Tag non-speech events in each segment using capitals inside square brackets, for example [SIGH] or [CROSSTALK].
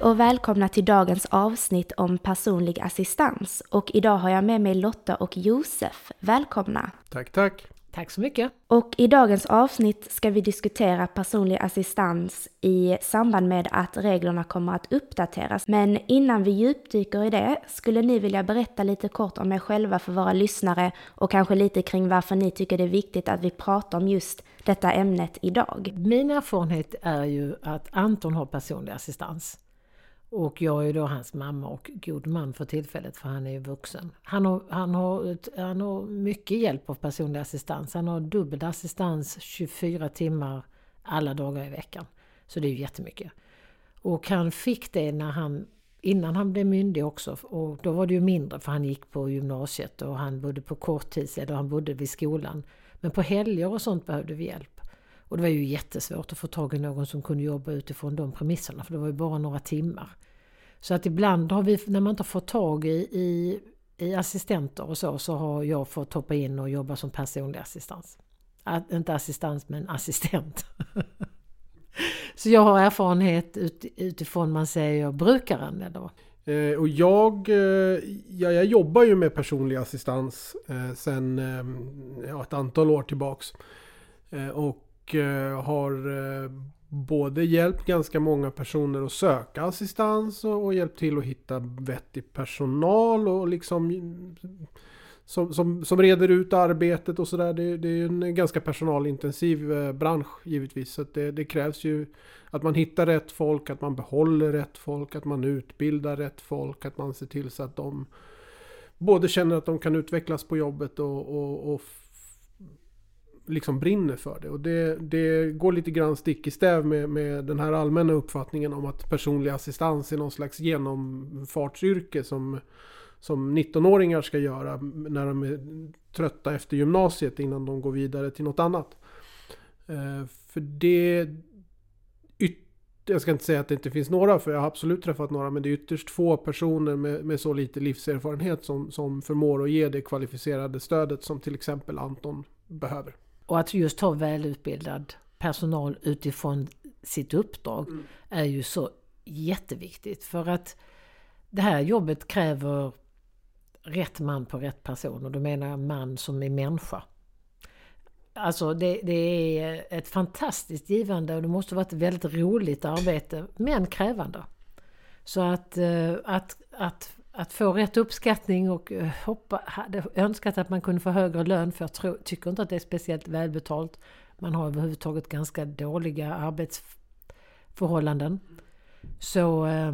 Hej och välkomna till dagens avsnitt om personlig assistans. Och idag har jag med mig Lotta och Josef. Välkomna! Tack, tack. Tack så mycket! Och i dagens avsnitt ska vi diskutera personlig assistans i samband med att reglerna kommer att uppdateras. Men innan vi djupdyker i det, skulle ni vilja berätta lite kort om er själva för våra lyssnare och kanske lite kring varför ni tycker det är viktigt att vi pratar om just detta ämnet idag? Min erfarenhet är ju att Anton har personlig assistans. Och jag är då hans mamma och god man för tillfället för han är ju vuxen. Han har, han, har, han har mycket hjälp av personlig assistans. Han har dubbel assistans 24 timmar alla dagar i veckan. Så det är ju jättemycket. Och han fick det när han, innan han blev myndig också. Och då var det ju mindre för han gick på gymnasiet och han bodde på korttids och han bodde vid skolan. Men på helger och sånt behövde vi hjälp. Och det var ju jättesvårt att få tag i någon som kunde jobba utifrån de premisserna för det var ju bara några timmar. Så att ibland har vi, när man inte fått tag i, i, i assistenter och så, så har jag fått hoppa in och jobba som personlig assistans. Att, inte assistans men assistent. [LAUGHS] så jag har erfarenhet ut, utifrån man säger brukaren. Eller? Eh, och jag, eh, ja, jag jobbar ju med personlig assistans eh, sen eh, ja, ett antal år tillbaks. Eh, och eh, har eh, både hjälpt ganska många personer att söka assistans och, och hjälpt till att hitta vettig personal och liksom som, som, som reder ut arbetet och sådär. Det, det, är en ganska personalintensiv eh, bransch givetvis. Så det, det, krävs ju att man hittar rätt folk, att man behåller rätt folk, att man utbildar rätt folk, att man ser till så att de både känner att de kan utvecklas på jobbet och, och, och liksom brinner för det. Och det, det går lite grann stick i stäv med, med den här allmänna uppfattningen om att personlig assistans är någon slags genomfartsyrke som, som 19-åringar ska göra när de är trötta efter gymnasiet innan de går vidare till något annat. Eh, för det... Jag ska inte säga att det inte finns några, för jag har absolut träffat några, men det är ytterst få personer med, med så lite livserfarenhet som, som förmår att ge det kvalificerade stödet som till exempel Anton behöver. Och att just ha välutbildad personal utifrån sitt uppdrag mm. är ju så jätteviktigt. För att det här jobbet kräver rätt man på rätt person och då menar jag man som är människa. Alltså det, det, är ett fantastiskt givande och det måste vara ett väldigt roligt arbete men krävande. Så att, eh, att, att att få rätt uppskattning och eh, hoppa, hade önskat att man kunde få högre lön för jag tror, tycker inte att det är speciellt välbetalt. Man har överhuvudtaget ganska dåliga arbetsförhållanden. Så eh,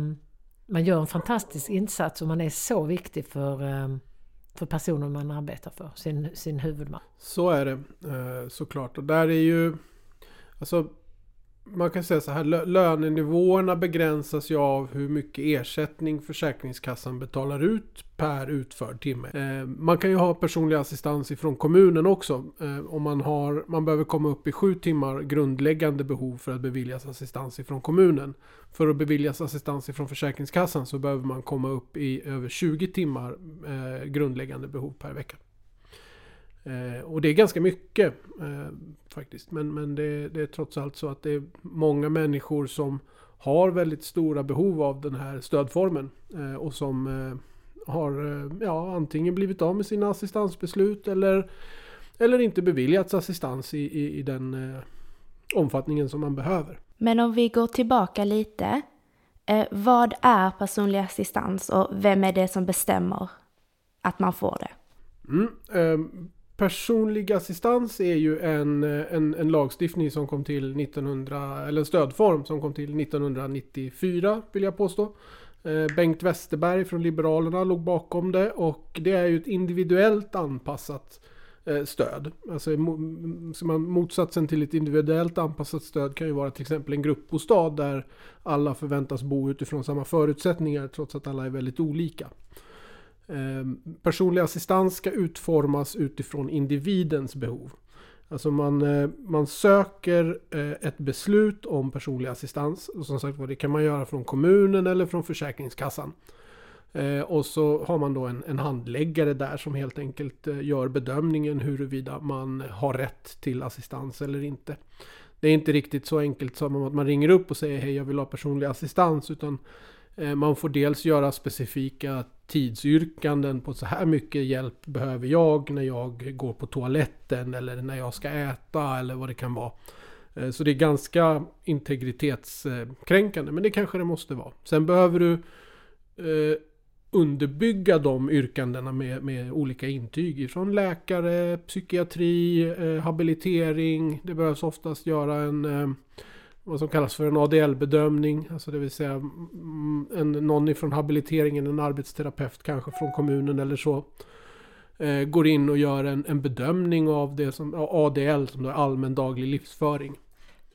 man gör en fantastisk insats och man är så viktig för, eh, för personen man arbetar för, sin, sin huvudman. Så är det eh, såklart. Och där är ju... Alltså man kan säga så här, lönenivåerna begränsas ju av hur mycket ersättning Försäkringskassan betalar ut per utförd timme. Eh, man kan ju ha personlig assistans ifrån kommunen också. Eh, om man, har, man behöver komma upp i sju timmar grundläggande behov för att beviljas assistans ifrån kommunen. För att beviljas assistans ifrån Försäkringskassan så behöver man komma upp i över 20 timmar eh, grundläggande behov per vecka. Eh, och det är ganska mycket eh, faktiskt. Men, men det, det, är trots allt så att det är många människor som har väldigt stora behov av den här stödformen. Eh, och som eh, har eh, ja, antingen blivit av med sina assistansbeslut eller, eller inte beviljats assistans i, i, i den eh, omfattningen som man behöver. Men om vi går tillbaka lite. vad är personlig assistans och vem är det som bestämmer att man får det? Mm, ehm, Personlig assistans är ju en, en, en, lagstiftning som kom till 1900, eller en stödform som kom till 1994 vill jag påstå. Eh, Bengt Westerberg från Liberalerna låg bakom det och det är ju ett individuellt anpassat eh, stöd. Alltså motsatsen till ett individuellt anpassat stöd kan ju vara till exempel en gruppbostad där alla förväntas bo utifrån samma förutsättningar trots att alla är väldigt olika. Ehm, personlig assistans ska utformas utifrån individens behov. Alltså man, eh, man söker eh, ett beslut om personlig assistans. Och som sagt det kan man göra från kommunen eller från Försäkringskassan. Eh, och så har man då en, en handläggare där som helt enkelt gör bedömningen huruvida man har rätt till assistans eller inte. Det är inte riktigt så enkelt som att man ringer upp och säger hej jag vill ha personlig assistans. Utan Eh, man får dels göra specifika tidsyrkanden på så här mycket hjälp behöver jag när jag går på toaletten eller när jag ska äta eller vad det kan vara. Eh, så det är ganska integritetskränkande men det kanske det måste vara. Sen behöver du eh, underbygga de yrkandena med, med olika intyg från läkare, psykiatri, habilitering. Det behövs oftast göra en vad som kallas för en ADL-bedömning. Alltså det vill säga mm, en, någon ifrån habiliteringen, en arbetsterapeut kanske från kommunen eller så. Eh, går in och gör en, en bedömning av det som ADL, som är allmän daglig livsföring.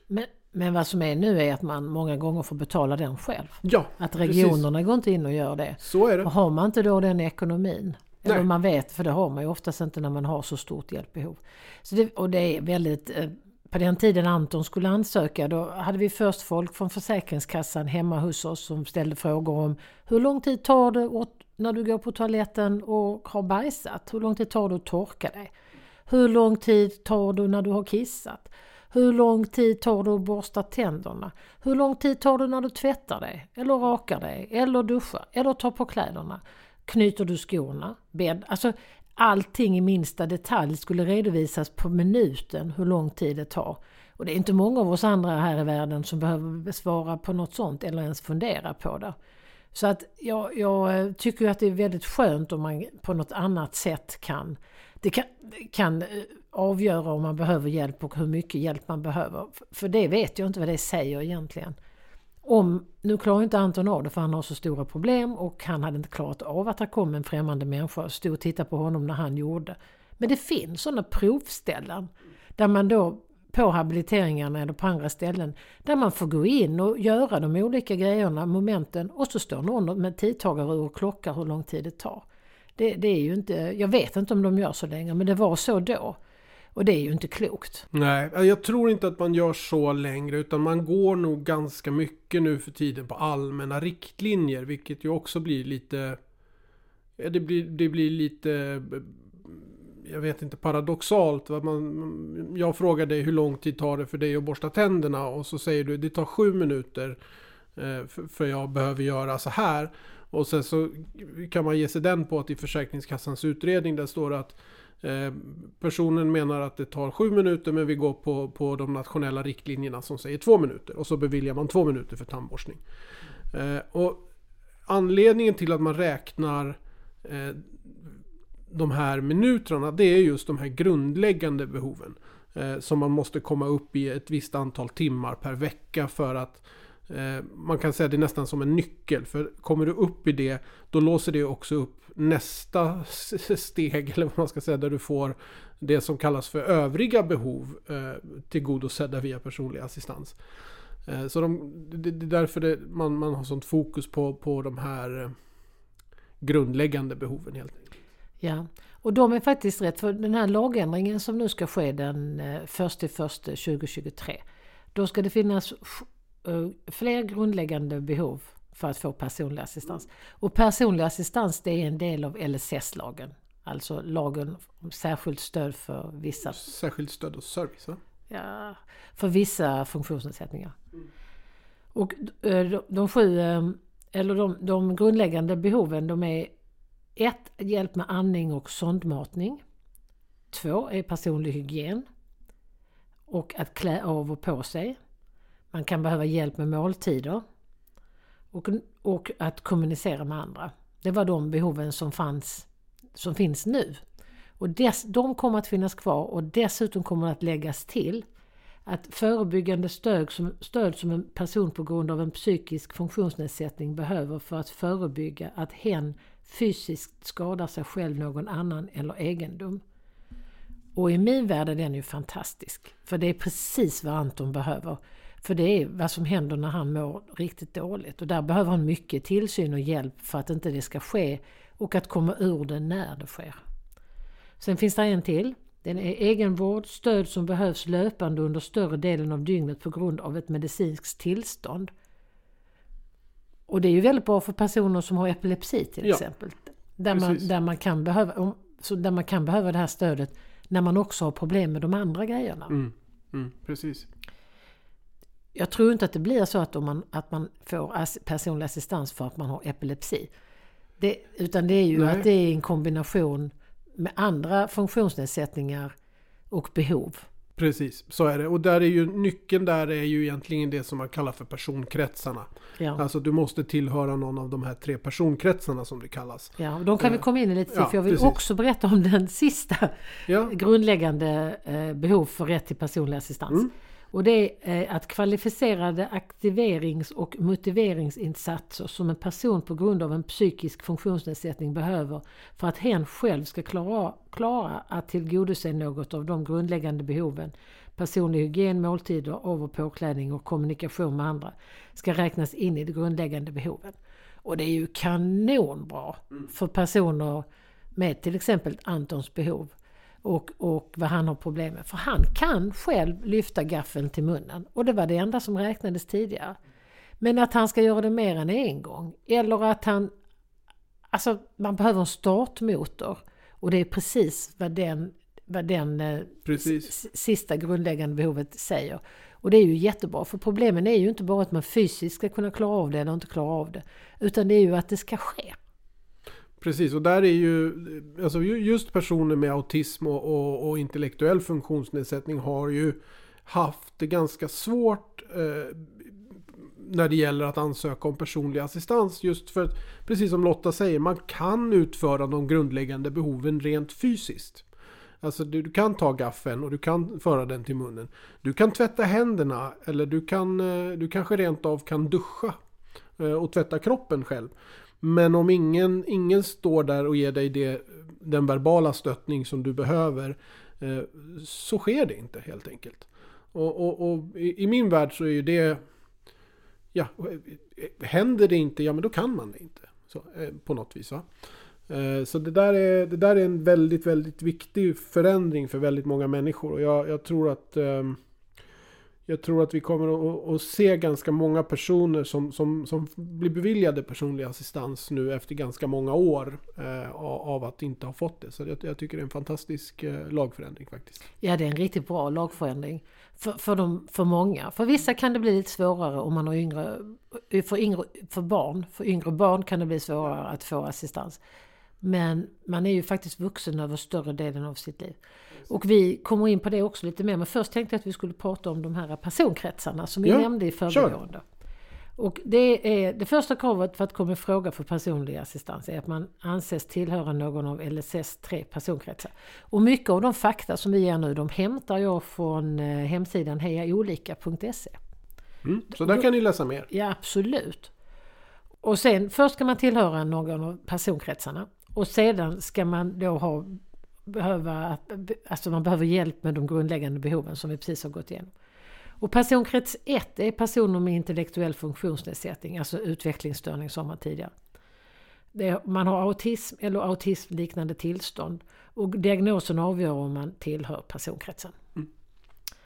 Men, men vad som är nu är att man många gånger får betala den själv. Ja, Att regionerna precis. går inte in och gör det. Så är det. Och har man inte då den ekonomin eller Nej. man vet, för det har man ju oftast inte när man har så stort hjälpbehov. Så det, och det är väldigt eh, på den tiden Anton skulle ansöka då hade vi först folk från Försäkringskassan hemma hos oss som ställde frågor om hur lång tid tar det när du går på toaletten och har bajsat? Hur lång tid tar det att torka dig? Hur lång tid tar det när du har kissat? Hur lång tid tar det att borsta tänderna? Hur lång tid tar det när du tvättar dig? Eller rakar dig? Eller duschar? Eller tar på kläderna? Knyter du skorna? Bädd? Alltså allting i minsta detalj skulle redovisas på minuten hur lång tid det tar. Och det är inte många av oss andra här i världen som behöver svara på något sånt eller ens fundera på det. Så att jag, jag tycker att det är väldigt skönt om man på något annat sätt kan, det kan, kan eh, avgöra om man behöver hjälp och hur mycket hjälp man behöver. För det vet jag inte vad det säger egentligen om, nu klarar inte Anton av det för han har så stora problem och han hade inte klarat av att det kom en främmande människa och stod och tittade på honom när han gjorde. Men det finns sådana provställen där man då på habiliteringarna eller på andra ställen där man får gå in och göra de olika grejerna, momenten och så står någon med tidtagare och klockar hur lång tid det tar. Det, det är ju inte, jag vet inte om de gör så länge men det var så då. Och det är ju inte klokt. Nej, alltså, jag tror inte att man gör så längre utan man går nog ganska mycket nu för tiden på allmänna riktlinjer vilket ju också blir lite det blir, det blir lite jag vet inte paradoxalt. Man, jag frågar dig hur lång tid tar det för dig att borsta tänderna och så säger du det tar sju minuter eh, för jag behöver göra så här. Och sen så kan man ge sig den på att i Försäkringskassans utredning där står det att Eh, personen menar att det tar sju minuter men vi går på, på de nationella riktlinjerna som säger två minuter. Och så beviljar man två minuter för tandborstning. Eh, och anledningen till att man räknar eh, de här minuterna det är just de här grundläggande behoven. Eh, som man måste komma upp i ett visst antal timmar per vecka för att eh, man kan säga att det är nästan som en nyckel. För kommer du upp i det, då låser det också upp nästa steg, eller vad man ska säga, där du får det som kallas för övriga behov eh, tillgodosedda via personlig assistans. Eh, Så de, det, det är därför det, man, man har sånt fokus på, på de här eh, grundläggande behoven helt enkelt. Ja, och de är faktiskt rätt för den här lagändringen som nu ska ske den 1 1 2023. Då ska det finnas eh, fler grundläggande behov för att få personlig assistans. Och personlig assistans det är en del av LSS-lagen. Alltså lagen om särskilt stöd för vissa Särskilt stöd och service. Va? Ja, för vissa funktionsnedsättningar. Och eh, de, de sju, eh, eller de, de grundläggande behoven de är ett, Hjälp med andning och sondmatning. Två är personlig hygien. Och att klä av och på sig. Man kan behöva hjälp med måltider. Och, och att kommunicera med andra. Det var de behoven som, fanns, som finns nu. Och dess, de kommer att finnas kvar och dessutom kommer att läggas till att förebyggande stöd som, stöd som en person på grund av en psykisk funktionsnedsättning behöver för att förebygga att hen fysiskt skadar sig själv, någon annan eller egendom. Och i min värld är den ju fantastisk. För det är precis vad Anton behöver. För det är vad som händer när han mår riktigt dåligt. Och där behöver han mycket tillsyn och hjälp för att inte det ska ske och att komma ur det när det sker. Sen finns det en till. Den är egenvård, stöd som behövs löpande under större delen av dygnet på grund av ett medicinskt tillstånd. Och det är ju väldigt bra för personer som har epilepsi till Ja, exempel. Där man, där, man kan behöva, så där man kan behöva det här stödet när man också har problem med de andra grejerna. Mm. Mm, precis. Jag tror inte att det blir så att, man, att man får personlig assistans för att man har epilepsi. Det, utan det är ju Nej. att det är en kombination med andra funktionsnedsättningar och behov. Precis, så är det. Och där är ju nyckeln där är ju egentligen det som man kallar för personkretsarna. Ja. Alltså du måste tillhöra någon av de här tre personkretsarna som det kallas. Ja, och de kan vi komma in i lite till, Ja, för jag vill precis. också berätta om den sista Ja, grundläggande eh, behov för rätt till personlig assistans. Mm. Och det är eh, att kvalificerade aktiverings och motiveringsinsatser som en person på grund av en psykisk funktionsnedsättning behöver för att hen själv ska klara, klara att tillgodose något av de grundläggande behoven. Personlig hygien, måltider, av och påklädning och kommunikation med andra ska räknas in i de grundläggande behoven. Och det är ju kanonbra för personer med till exempel Antons behov och, och vad han har problem med. För han kan själv lyfta gaffeln till munnen och det var det enda som räknades tidigare. Men att han ska göra det mer än en gång eller att han... Alltså man behöver en startmotor och det är precis vad den, vad den eh, precis. sista grundläggande behovet säger. Och det är ju jättebra för problemen är ju inte bara att man fysiskt ska kunna klara av det eller inte klara av det. Utan det är ju att det ska ske. Precis, och där är ju alltså just personer med autism och, och, och intellektuell funktionsnedsättning har ju haft det ganska svårt eh, när det gäller att ansöka om personlig assistans. Just för att, precis som Lotta säger, man kan utföra de grundläggande behoven rent fysiskt. Alltså du, du kan ta gaffeln och du kan föra den till munnen. Du kan tvätta händerna eller du, kan, eh, du kanske rent av kan duscha eh, och tvätta kroppen själv. Men om ingen, ingen står där och ger dig det, den verbala stöttning som du behöver eh, så sker det inte helt enkelt. Och, och, och i, i min värld så är ju det... Ja, händer det inte, ja men då kan man det inte. Så, eh, på något vis va. Eh, Så det där, är, det där är en väldigt, väldigt viktig förändring för väldigt många människor. Och jag, jag tror att ehm, jag tror att vi kommer att, se ganska många personer som, som, som blir beviljade personlig assistans nu efter ganska många år eh, av av att inte ha fått det. Så jag, jag tycker det är en fantastisk eh, lagförändring faktiskt. Ja, det är en riktigt bra lagförändring. För, för, de, för många. För vissa kan det bli lite svårare om man har yngre för, yngre... för barn. För yngre barn kan det bli svårare att få assistans. Men man är ju faktiskt vuxen över större delen av sitt liv. Och vi kommer in på det också lite mer. Men först tänkte jag att vi skulle prata om de här personkretsarna som vi Ja, nämnde i förbigående. Och det, är, det första kravet för att komma i fråga för personlig assistans är att man anses tillhöra någon av LSS tre personkretsar. Och mycket av de fakta som vi ger nu de hämtar jag från eh, hemsidan hejaolika.se. Mm. Så där kan ni läsa mer. Ja, absolut. Och sen, först ska man tillhöra någon av personkretsarna. Och sedan ska man då ha, behöva, alltså man behöver hjälp med de grundläggande behoven som vi precis har gått igenom. Och personkrets 1 är personer med intellektuell funktionsnedsättning, alltså utvecklingsstörning som man tidigare. Är, man har autism eller autismliknande tillstånd och diagnosen avgör om man tillhör personkretsen. Mm.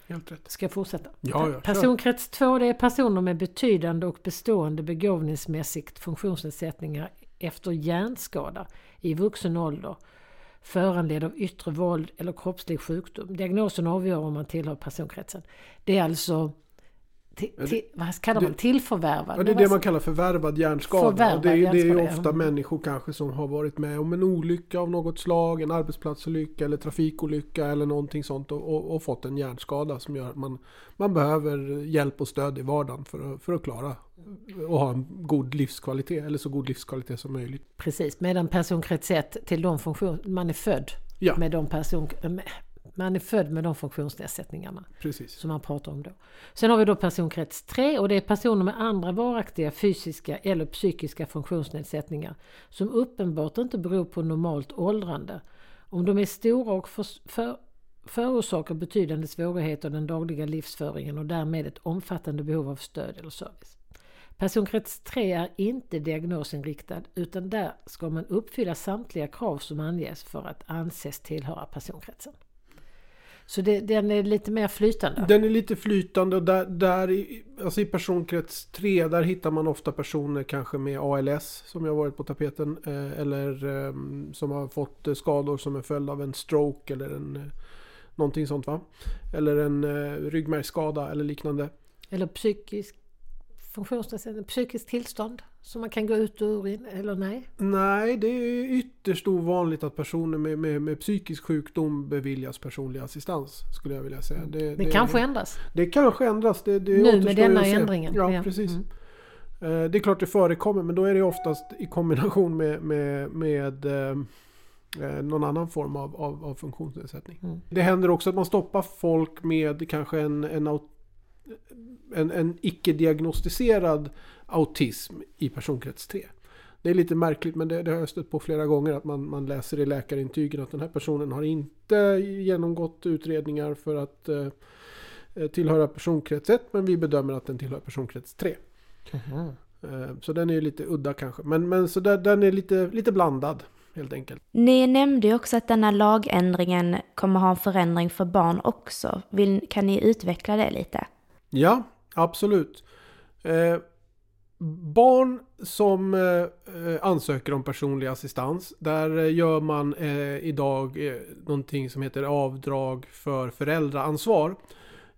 Helt rätt. Ska jag fortsätta? Ja, ja, Personkrets 2 det är personer med betydande och bestående begåvningsmässigt funktionsnedsättningar efter hjärnskada i vuxen ålder föranledd av yttre våld eller kroppslig sjukdom. Diagnosen avgör om man tillhör personkretsen. Det är alltså till, till, vad kallar man tillförvärvad? Ja, det är det man kallar förvärvad hjärnskada. Förvärvad det, är, det är ofta människor kanske som har varit med om en olycka av något slag, en arbetsplatsolycka eller trafikolycka eller någonting sånt och, och, och fått en hjärnskada som gör att man, man behöver hjälp och stöd i vardagen för att, för att klara och ha en god livskvalitet eller så god livskvalitet som möjligt. Precis, medan personkrets 1 till de funktioner, man är född ja. med de person, man är född med de funktionsnedsättningarna Precis. som man pratar om då. Sen har vi då personkrets 3 och det är personer med andra varaktiga fysiska eller psykiska funktionsnedsättningar som uppenbart inte beror på normalt åldrande. Om de är stora och för, för, förorsakar betydande svårigheter i den dagliga livsföringen och därmed ett omfattande behov av stöd eller service. Personkrets 3 är inte diagnosinriktad utan där ska man uppfylla samtliga krav som anges för att anses tillhöra personkretsen. Så det, den är lite mer flytande? Den är lite flytande och där, där i, alltså i personkrets 3 där hittar man ofta personer kanske med ALS som har varit på tapeten. Eh, eller eh, som har fått skador som en följd av en stroke eller en, eh, någonting sånt va. Eller en eh, ryggmärgsskada eller liknande. Eller psykisk funktionsnedsättning, psykiskt tillstånd som man kan gå ut ur eller nej? Nej, det är ytterst ovanligt att personer med, med, med psykisk sjukdom beviljas personlig assistans. Skulle jag vilja säga. Det, det, det kanske ändras? Det kanske ändras. Det, det nu med denna ändringen? Ja, ja. precis. Mm. Eh, det är klart det förekommer men då är det oftast i kombination med, med, med eh, eh, någon annan form av, av, av funktionsnedsättning. Mm. Det händer också att man stoppar folk med kanske en, en en, en icke-diagnostiserad autism i personkrets 3. Det är lite märkligt men det, det, har jag stött på flera gånger att man, man läser i läkarintygen att den här personen har inte genomgått utredningar för att eh, eh tillhöra personkrets 1 men vi bedömer att den tillhör personkrets 3. Mm. Eh, så den är lite udda kanske men, men så där, den är lite, lite blandad. Helt enkelt. Ni nämnde ju också att denna lagändringen kommer ha en förändring för barn också. Vill, kan ni utveckla det lite? Ja, absolut. Eh, barn som eh, eh, ansöker om personlig assistans, där eh, gör man eh, idag eh, någonting som heter avdrag för föräldraansvar.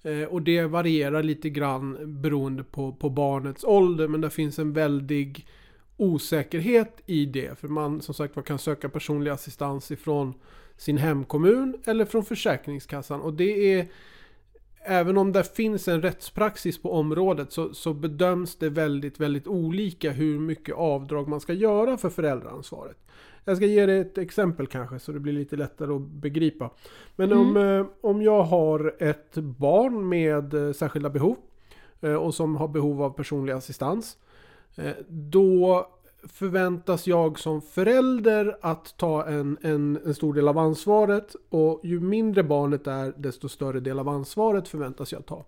Eh, och det varierar lite grann beroende på, på barnets ålder, men det finns en väldig osäkerhet i det. För man som sagt kan söka personlig assistans ifrån sin hemkommun eller från Försäkringskassan. Och det är även om det finns en rättspraxis på området så, så, bedöms det väldigt, väldigt olika hur mycket avdrag man ska göra för föräldraansvaret. Jag ska ge dig ett exempel kanske så det blir lite lättare att begripa. Men mm. om, eh, om jag har ett barn med eh, särskilda behov eh, och som har behov av personlig assistans. Då förväntas jag som förälder att ta en, en, en, stor del av ansvaret och ju mindre barnet är desto större del av ansvaret förväntas jag ta.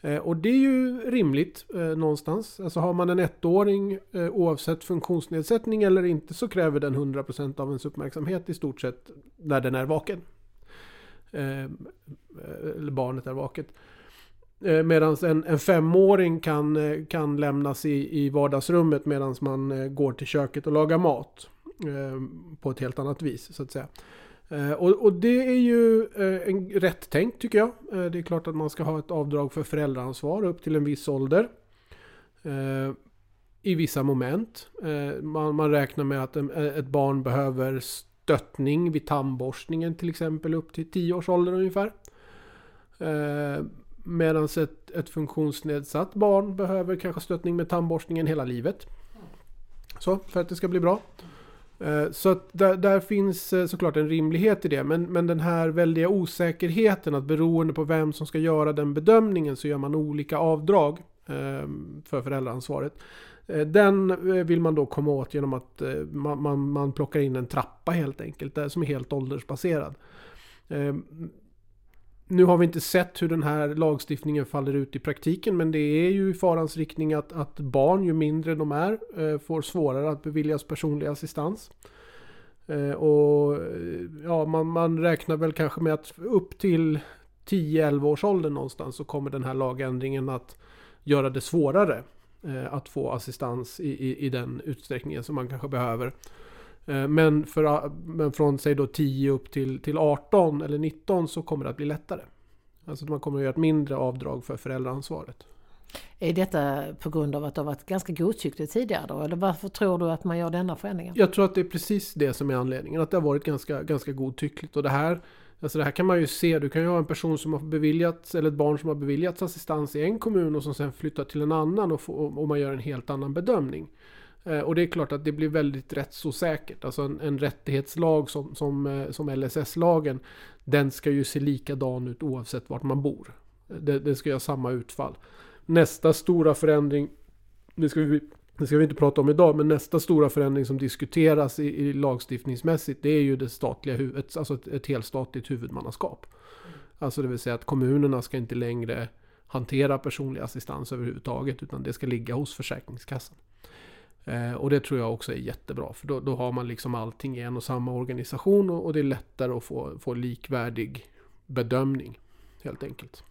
Eh, och det är ju rimligt eh, någonstans. Alltså har man en ettåring eh, oavsett funktionsnedsättning eller inte så kräver den 100% av ens uppmärksamhet i stort sett när den är vaken. Eh, eh eller barnet är vaket. Eh, medan en, en femåring kan, eh, kan lämnas i, i vardagsrummet medan man eh, går till köket och lagar mat. På ett helt annat vis så att säga. Och, och, det är ju en rätt tänkt tycker jag. Det är klart att man ska ha ett avdrag för föräldraansvar upp till en viss ålder. I vissa moment. Man, man räknar med att ett barn behöver stöttning vid tandborstningen till exempel upp till 10 års ålder ungefär. Medan ett, ett funktionsnedsatt barn behöver kanske stöttning med tandborstningen hela livet. Så, för att det ska bli bra. Eh, så att där, där, finns eh, såklart en rimlighet i det. Men, men den här väldiga osäkerheten att beroende på vem som ska göra den bedömningen så gör man olika avdrag ehm, för föräldraansvaret. Eh, den vill man då komma åt genom att man, man, man plockar in en trappa helt enkelt. Som är helt åldersbaserad. Ehm, nu har vi inte sett hur den här lagstiftningen faller ut i praktiken men det är ju i farans riktning att, att barn ju mindre de är eh, får svårare att beviljas personlig assistans. Eh, och eh, ja, man, man räknar väl kanske med att upp till 10-11 års ålder någonstans så kommer den här lagändringen att göra det svårare att få assistans i, i, i den utsträckningen som man kanske behöver. Eh, men, för, men från säg då 10 upp till, till 18 eller 19 så kommer det att bli lättare. Alltså man kommer att göra ett mindre avdrag för föräldraansvaret. Är detta på grund av att det har varit ganska godtyckligt tidigare då? Eller varför tror du att man gör denna förändringen? Jag tror att det är precis det som är anledningen. Att det har varit ganska, ganska godtyckligt. Och det här, alltså det här kan man ju se. Du kan ju ha en person som har beviljats, eller ett barn som har beviljats assistans i en kommun och som sen flyttar till en annan och, får, och man gör en helt annan bedömning. Eh, och det är klart att det blir väldigt rättsosäkert. Alltså en, en rättighetslag som, som, eh, som LSS-lagen, den ska ju se likadan ut oavsett vart man bor. Det, det ska göra samma utfall. Nästa stora förändring, det ska, vi, det ska vi inte prata om idag, men nästa stora förändring som diskuteras i, i lagstiftningsmässigt, det är ju det statliga huvudet, alltså ett, ett helstatligt huvudmannaskap. Alltså det vill säga att kommunerna ska inte längre hantera personlig assistans överhuvudtaget, utan det ska ligga hos Försäkringskassan. Eh, och det tror jag också är jättebra. För då, då, har man liksom allting i en och samma organisation och, och, det är lättare att få, få likvärdig bedömning. Helt enkelt.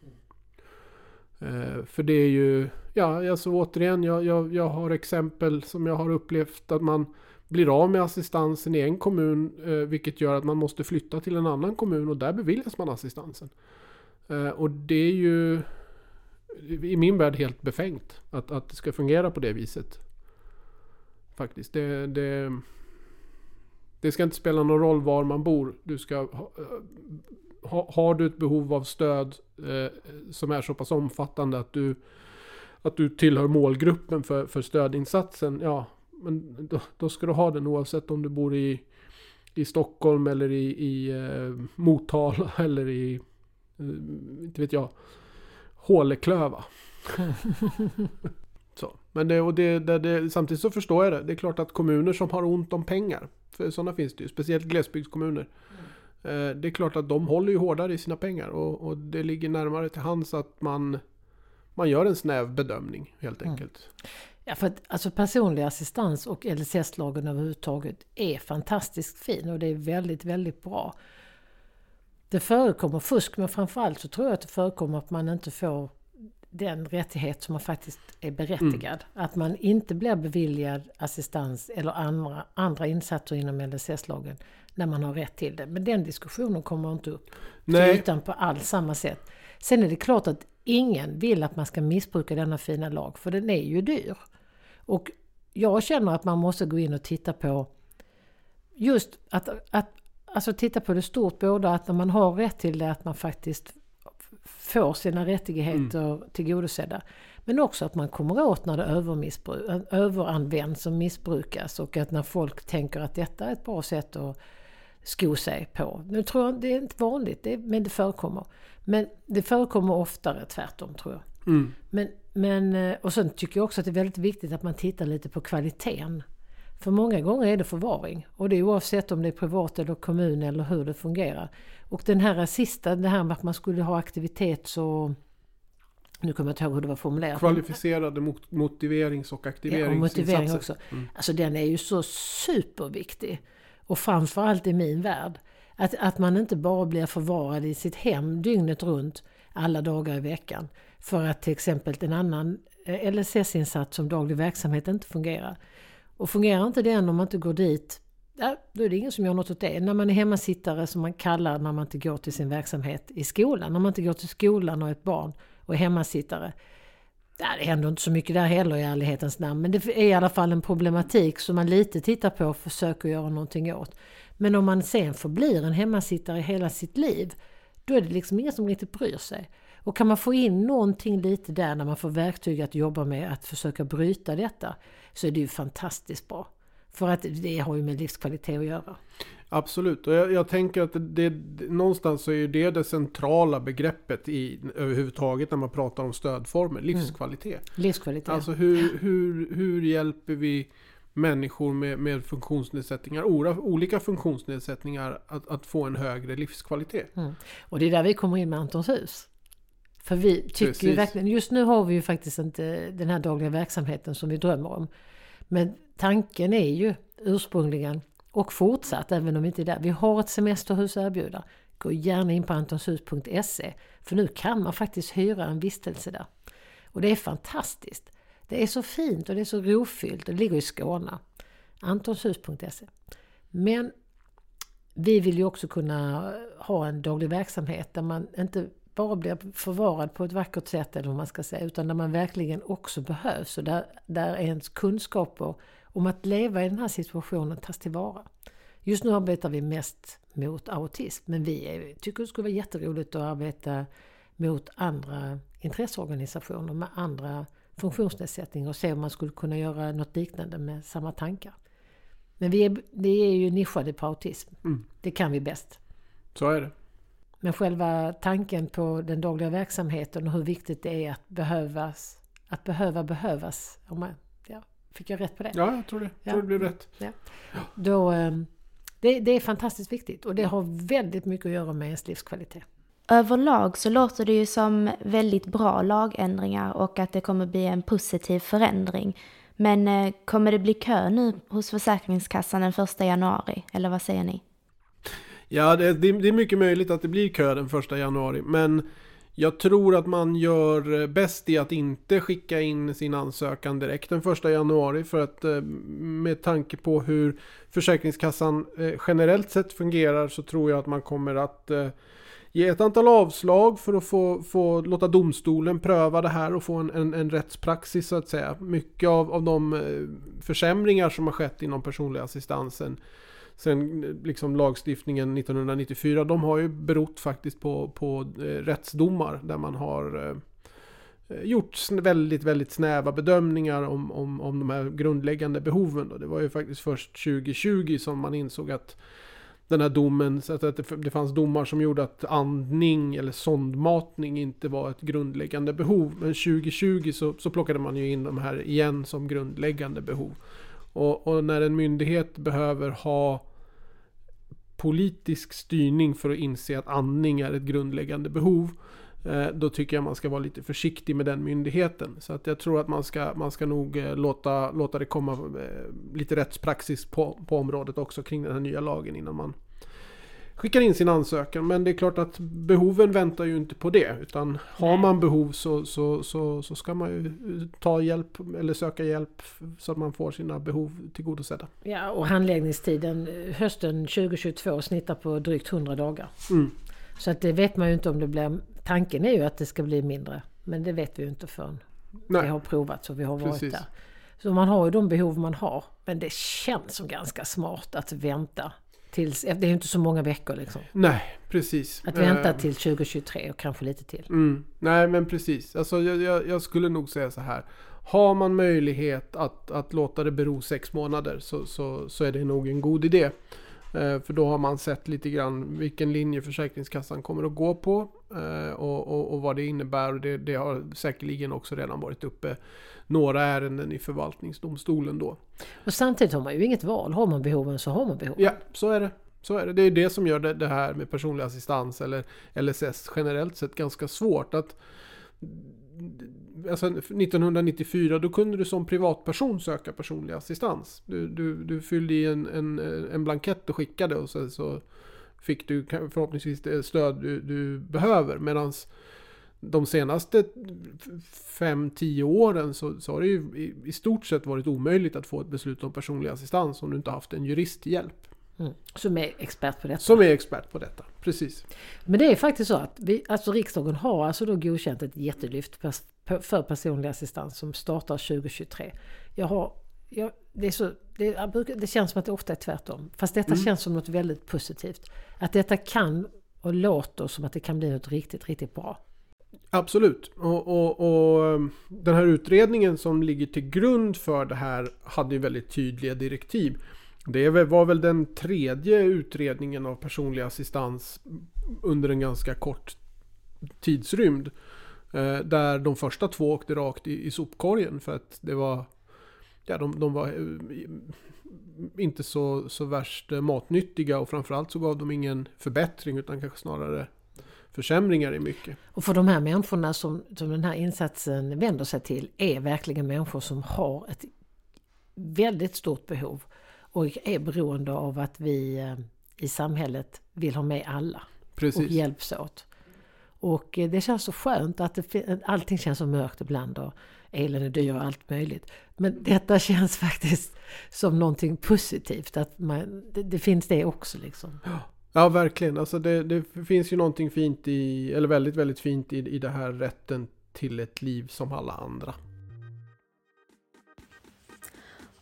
Eh, för det är ju, ja alltså återigen, jag, jag, jag har exempel som jag har upplevt att man blir av med assistansen i en kommun. Eh, vilket gör att man måste flytta till en annan kommun och där beviljas man assistansen. Eh, och det är ju i min värld helt befängt att, att det ska fungera på det viset. Faktiskt. Det, det, det ska inte spela någon roll var man bor. Du ska ha, eh, ha, har du ett behov av stöd eh, som är så pass omfattande att du, att du tillhör målgruppen för, för stödinsatsen. Ja, men då, då ska du ha den oavsett om du bor i, i Stockholm eller i, i eh, Motala [LAUGHS] eller i, eh, inte vet jag, Håleklöva. [LAUGHS] Men det, och det, det, det, samtidigt så förstår jag det. Det är klart att kommuner som har ont om pengar, för sådana finns det ju, speciellt glesbygdskommuner. Mm. det är klart att de håller ju hårdare i sina pengar och, och, det ligger närmare till hands att man, man gör en snäv bedömning helt mm. enkelt. Mm. Ja, för att alltså personlig assistans och LSS-lagen överhuvudtaget är fantastiskt fin och det är väldigt, väldigt bra. Det förekommer fusk men framförallt så tror jag att det förekommer att man inte får den rättighet som man faktiskt är berättigad. Mm. Att man inte blir beviljad assistans eller andra, andra insatser inom LSS-lagen när man har rätt till det. Men den diskussionen kommer inte upp Nej. till ytan på alls samma sätt. Sen är det klart att ingen vill att man ska missbruka denna fina lag, för den är ju dyr. Och jag känner att man måste gå in och titta på just att, att alltså titta på det stort, både att när man har rätt till det, att man faktiskt får sina rättigheter mm. tillgodosedda. Men också att man kommer åt när det överanvänds och missbrukas och att när folk tänker att detta är ett bra sätt att sko sig på. Nu tror jag det är inte vanligt, det, men det förekommer. Men det förekommer oftare tvärtom tror jag. Mm. Men, men, eh, och sen tycker jag också att det är väldigt viktigt att man tittar lite på kvaliteten. För många gånger är det förvaring. Och det är oavsett om det är privat eller kommun eller hur det fungerar. Och den här sista, det här med att man skulle ha aktivitet så... Nu kommer jag inte ihåg hur det var formulerat. Kvalificerade motiverings och aktiveringsinsatser. Ja, motivering också. Mm. Alltså den är ju så superviktig. Och framförallt i min värld. Att, att man inte bara blir förvarad i sitt hem dygnet runt alla dagar i veckan. För att till exempel en annan eh, LSS-insats som daglig verksamhet inte fungerar. Och fungerar inte den om man inte går dit, ja, då är det ingen som gör något åt det. När man är hemmasittare som man kallar när man inte går till sin verksamhet i skolan. När man inte går till skolan och är ett barn och är hemmasittare. Det händer inte så mycket där heller i ärlighetens namn. Men det är i alla fall en problematik som man lite tittar på och försöker göra någonting åt. Men om man sen förblir en hemmasittare hela sitt liv, då är det liksom ingen som riktigt bryr sig. Och kan man få in någonting lite där när man får verktyg att jobba med att försöka bryta detta, så är det ju fantastiskt bra. För att det har ju med livskvalitet att göra. Absolut, och jag, jag tänker att det, det, någonstans så är det det centrala begreppet i, överhuvudtaget när man pratar om stödformer, livskvalitet. Mm. Livskvalitet. Alltså hur, hur, hur hjälper vi människor med, med funktionsnedsättningar, olika funktionsnedsättningar, att, att få en högre livskvalitet. Mm. Och det är där vi kommer in med Antons hus. För vi tycker Precis. ju verkligen, just nu har vi ju faktiskt inte den här dagliga verksamheten som vi drömmer om. Men tanken är ju ursprungligen och fortsatt, även om vi inte är där. Vi har ett semesterhus att erbjuda. Gå gärna in på antonshus.se för nu kan man faktiskt hyra en vistelse där. Och det är fantastiskt. Det är så fint och det är så rofyllt och det ligger i Skåne. Antonshus.se. Men vi vill ju också kunna ha en daglig verksamhet där man inte bara blir förvarad på ett vackert sätt eller vad man ska säga, utan där man verkligen också behövs och där, där ens kunskaper om att leva i den här situationen tas tillvara. Just nu arbetar vi mest mot autism, men vi är, tycker det skulle vara jätteroligt att arbeta mot andra intresseorganisationer med andra funktionsnedsättningar och se om man skulle kunna göra något liknande med samma tankar. Men vi är, vi är ju nischade på autism. Mm. Det kan vi bäst. Så är det. Men själva tanken på den dagliga verksamheten och hur viktigt det är att behövas, att behöva behövas. Om man, ja, fick jag rätt på det? Ja, jag tror det. Jag tror det blev rätt. Ja. Då, ehm, det, det är fantastiskt viktigt och det har väldigt mycket att göra med ens livskvalitet. Överlag så låter det ju som väldigt bra lagändringar och att det kommer bli en positiv förändring. Men eh, kommer det bli kö nu hos Försäkringskassan den 1 januari? Eller vad säger ni? Ja, det, det, är mycket möjligt att det blir kö den första januari. Men jag tror att man gör bäst i att inte skicka in sin ansökan direkt den första januari. För att eh, med tanke på hur Försäkringskassan eh, generellt sett fungerar så tror jag att man kommer att eh, ge ett antal avslag för att få, få låta domstolen pröva det här och få en, en, en rättspraxis så att säga. Mycket av, av de försämringar som har skett inom personlig assistansen sen eh, liksom lagstiftningen 1994, de har ju berott faktiskt på, på eh, rättsdomar där man har eh, gjort väldigt, väldigt snäva bedömningar om, om, om de här grundläggande behoven. Det var ju faktiskt först 2020 som man insåg att den här domen, så att det, fanns domar som gjorde att andning eller sondmatning inte var ett grundläggande behov. Men 2020 så, så plockade man ju in de här igen som grundläggande behov. Och, och, när en myndighet behöver ha politisk styrning för att inse att andning är ett grundläggande behov. Eh, då tycker jag man ska vara lite försiktig med den myndigheten. Så att jag tror att man ska, man ska nog eh, låta, låta det komma eh, lite rättspraxis på, på området också kring den här nya lagen innan man skickar in sin ansökan. Men det är klart att behoven väntar ju inte på det. Utan har man behov så, så, så, så ska man ju ta hjälp eller söka hjälp så att man får sina behov tillgodosedda. Ja, och handläggningstiden hösten 2022 snittar på drygt 100 dagar. Mm. Så att det vet man ju inte om det blir... Tanken är ju att det ska bli mindre. Men det vet vi ju inte förrän Nej. vi har provat och vi har varit Precis. där. Så man har ju de behov man har. Men det känns som ganska smart att vänta Tills, det är ju inte så många veckor liksom. Nej, precis. Att vänta till 2023 och kanske lite till. Mm. Nej, men precis. Alltså, jag, jag, jag, skulle nog säga så här. Har man möjlighet att, att låta det bero sex månader så, så, så är det nog en god idé. Eh, för då har man sett lite grann vilken linje Försäkringskassan kommer att gå på. Eh, och, och, och, vad det innebär. Och det, det, har säkerligen också redan varit uppe några ärenden i förvaltningsdomstolen då. Och samtidigt har man ju inget val. Har man behoven så har man behoven. Ja, så är det. Så är det. Det är det som gör det, det här med personlig assistans eller LSS generellt sett ganska svårt. att Alltså 1994 då kunde du som privatperson söka personlig assistans. Du, du, du fyllde i en, en, en blankett och skickade och sen så fick du förhoppningsvis det stöd du, du behöver. Medan de senaste 5-10 åren så, så har det ju i, i, stort sett varit omöjligt att få ett beslut om personlig assistans om du inte haft en jurist till hjälp. Mm. Som är expert på detta. Som är expert på detta, precis. Men det är faktiskt så att vi, alltså riksdagen har alltså då godkänt ett jättelyft för personlig assistans som startar 2023. Jag har, jag, det, är så, det, det känns som att det ofta är tvärtom. Fast detta mm. känns som något väldigt positivt. Att detta kan och låter som att det kan bli något riktigt, riktigt bra. Absolut. Och, och, och, um, den här utredningen som ligger till grund för det här hade ju väldigt tydliga direktiv. Det var väl den tredje utredningen av personlig assistans under en ganska kort tidsrymd. Eh, där de första två åkte rakt i, i sopkorgen för att det var ja, de, de var eh, inte så, så värst eh, matnyttiga och framförallt så gav de ingen förbättring utan kanske snarare försämringar i mycket. Och för de här människorna som, som den här insatsen vänder sig till är verkligen människor som har ett väldigt stort behov och är beroende av att vi eh, i samhället vill ha med alla Precis. och hjälps åt. Och eh, det känns så skönt att det, allting känns så mörkt ibland och elen är dyr och allt möjligt. Men detta [LAUGHS] känns faktiskt som någonting positivt, att man, det, det finns det också liksom. Ja, verkligen. Alltså det, det, finns ju någonting fint i, eller väldigt, väldigt fint i, i det här rätten till ett liv som alla andra.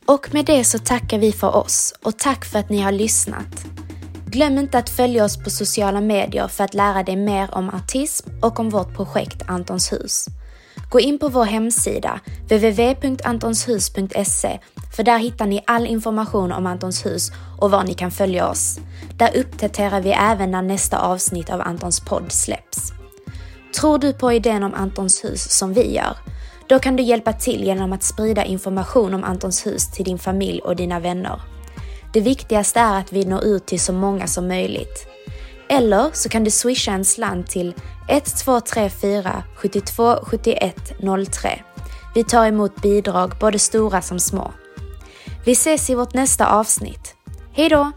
Och med det så tackar vi för oss och tack för att ni har lyssnat. Glöm inte att följa oss på sociala medier för att lära dig mer om autism och om vårt projekt Antons hus. Gå in på vår hemsida www.antonshus.se för där hittar ni all information om Antons hus och var ni kan följa oss. Där uppdaterar vi även när nästa avsnitt av Antons podd släpps. Tror du på idén om Antons hus som vi gör? Då kan du hjälpa till genom att sprida information om Antons hus till din familj och dina vänner. Det viktigaste är att vi når ut till så många som möjligt. Eller så kan du swisha en slant till 1234 72 71 03. Vi tar emot bidrag, både stora som små. Vi ses i vårt nästa avsnitt. Hejdå!